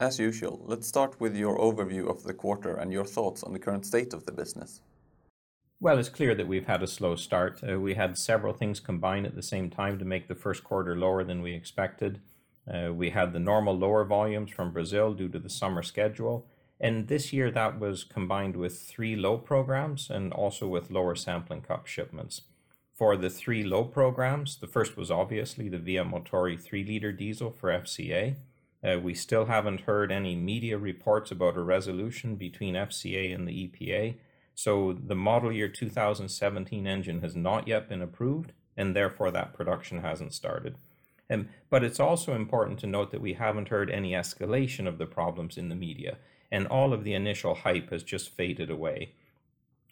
As usual, let's start with your overview of the quarter and your thoughts on the current state of the business. Well, it's clear that we've had a slow start. Uh, we had several things combine at the same time to make the first quarter lower than we expected. Uh, we had the normal lower volumes from Brazil due to the summer schedule. And this year, that was combined with three low programs and also with lower sampling cup shipments. For the three low programs, the first was obviously the VM Motori 3 liter diesel for FCA. Uh, we still haven't heard any media reports about a resolution between FCA and the EPA. So the model year 2017 engine has not yet been approved, and therefore that production hasn't started. Um, but it's also important to note that we haven't heard any escalation of the problems in the media, and all of the initial hype has just faded away.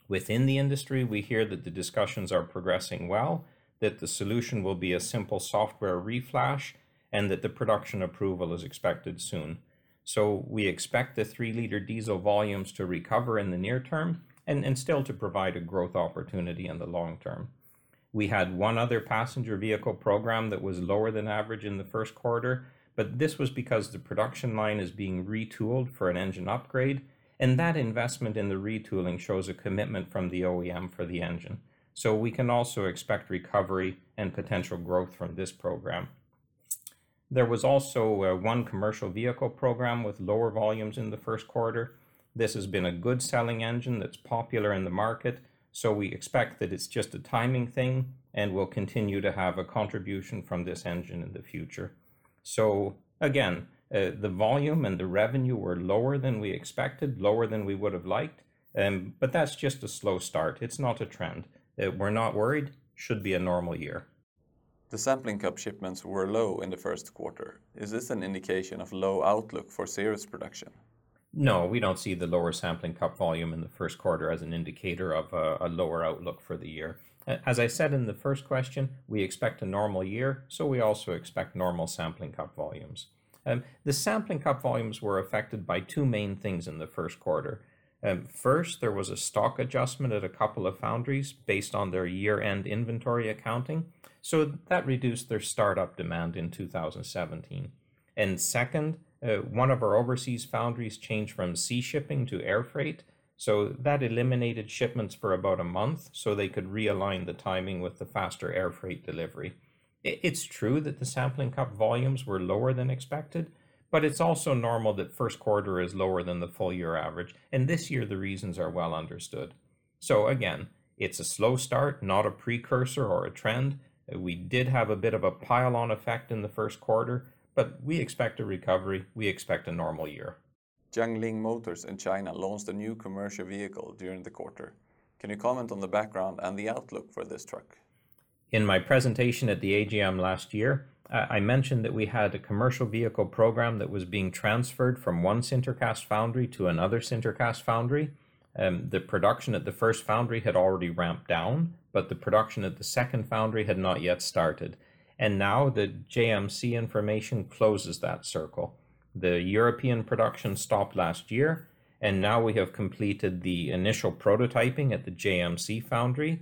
Within the industry, we hear that the discussions are progressing well, that the solution will be a simple software reflash, and that the production approval is expected soon. So we expect the 3 liter diesel volumes to recover in the near term and, and still to provide a growth opportunity in the long term. We had one other passenger vehicle program that was lower than average in the first quarter, but this was because the production line is being retooled for an engine upgrade, and that investment in the retooling shows a commitment from the OEM for the engine. So we can also expect recovery and potential growth from this program. There was also uh, one commercial vehicle program with lower volumes in the first quarter. This has been a good selling engine that's popular in the market, so we expect that it's just a timing thing and will continue to have a contribution from this engine in the future. So again, uh, the volume and the revenue were lower than we expected, lower than we would have liked, um, but that's just a slow start. It's not a trend. Uh, we're not worried. Should be a normal year. The sampling cup shipments were low in the first quarter. Is this an indication of low outlook for series production? No, we don't see the lower sampling cup volume in the first quarter as an indicator of a, lower outlook for the year. As I said in the first question, we expect a normal year, so we also expect normal sampling cup volumes. Um, the sampling cup volumes were affected by two main things in the first quarter. Um, first, there was a stock adjustment at a couple of foundries based on their year end inventory accounting, so that reduced their startup demand in 2017. And second, uh, one of our overseas foundries changed from sea shipping to air freight, so that eliminated shipments for about a month so they could realign the timing with the faster air freight delivery. It's true that the sampling cup volumes were lower than expected, but it's also normal that first quarter is lower than the full year average, and this year the reasons are well understood. So again, it's a slow start, not a precursor or a trend, we did have a bit of a pile on effect in the first quarter, but we expect a recovery. We expect a normal year. Jiangling Motors in China launched a new commercial vehicle during the quarter. Can you comment on the background and the outlook for this truck? In my presentation at the AGM last year, I mentioned that we had a commercial vehicle program that was being transferred from one Sintercast foundry to another Sintercast foundry. Um, the production at the first foundry had already ramped down, but the production at the second foundry had not yet started. And now the JMC information closes that circle. The European production stopped last year, and now we have completed the initial prototyping at the JMC foundry,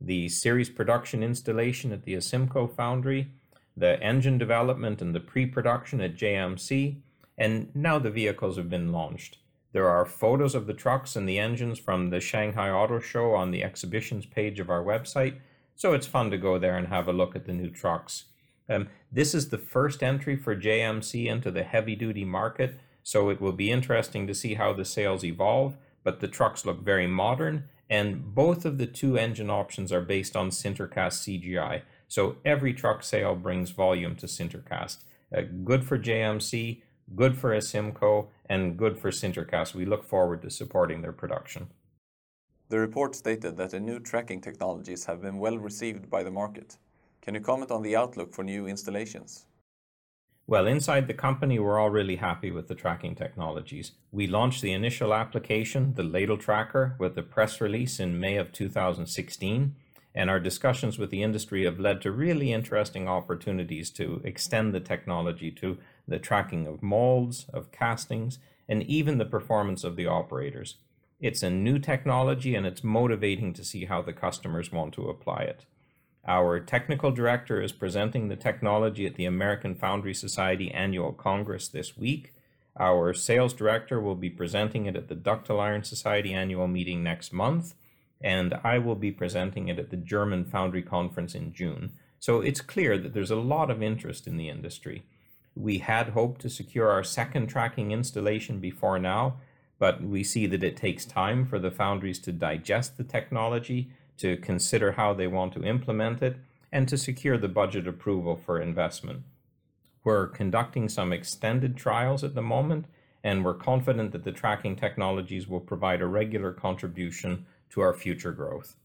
the series production installation at the Asimco foundry, the engine development and the pre production at JMC, and now the vehicles have been launched. There are photos of the trucks and the engines from the Shanghai Auto Show on the exhibitions page of our website, so it's fun to go there and have a look at the new trucks. Um, this is the first entry for JMC into the heavy duty market, so it will be interesting to see how the sales evolve. But the trucks look very modern, and both of the two engine options are based on Sintercast CGI. So every truck sale brings volume to Sintercast. Uh, good for JMC, good for Asimco, and good for Sintercast. We look forward to supporting their production. The report stated that the new tracking technologies have been well received by the market. Can you comment on the outlook for new installations? Well, inside the company, we're all really happy with the tracking technologies. We launched the initial application, the Ladle Tracker, with a press release in May of 2016 and our discussions with the industry have led to really interesting opportunities to extend the technology to the tracking of molds, of castings, and even the performance of the operators. It's a new technology and it's motivating to see how the customers want to apply it. Our technical director is presenting the technology at the American Foundry Society annual congress this week. Our sales director will be presenting it at the Ductile Iron Society annual meeting next month, and I will be presenting it at the German Foundry Conference in June. So it's clear that there's a lot of interest in the industry. We had hoped to secure our second tracking installation before now, but we see that it takes time for the foundries to digest the technology, to consider how they want to implement it, and to secure the budget approval for investment. We're conducting some extended trials at the moment, and we're confident that the tracking technologies will provide a regular contribution to our future growth.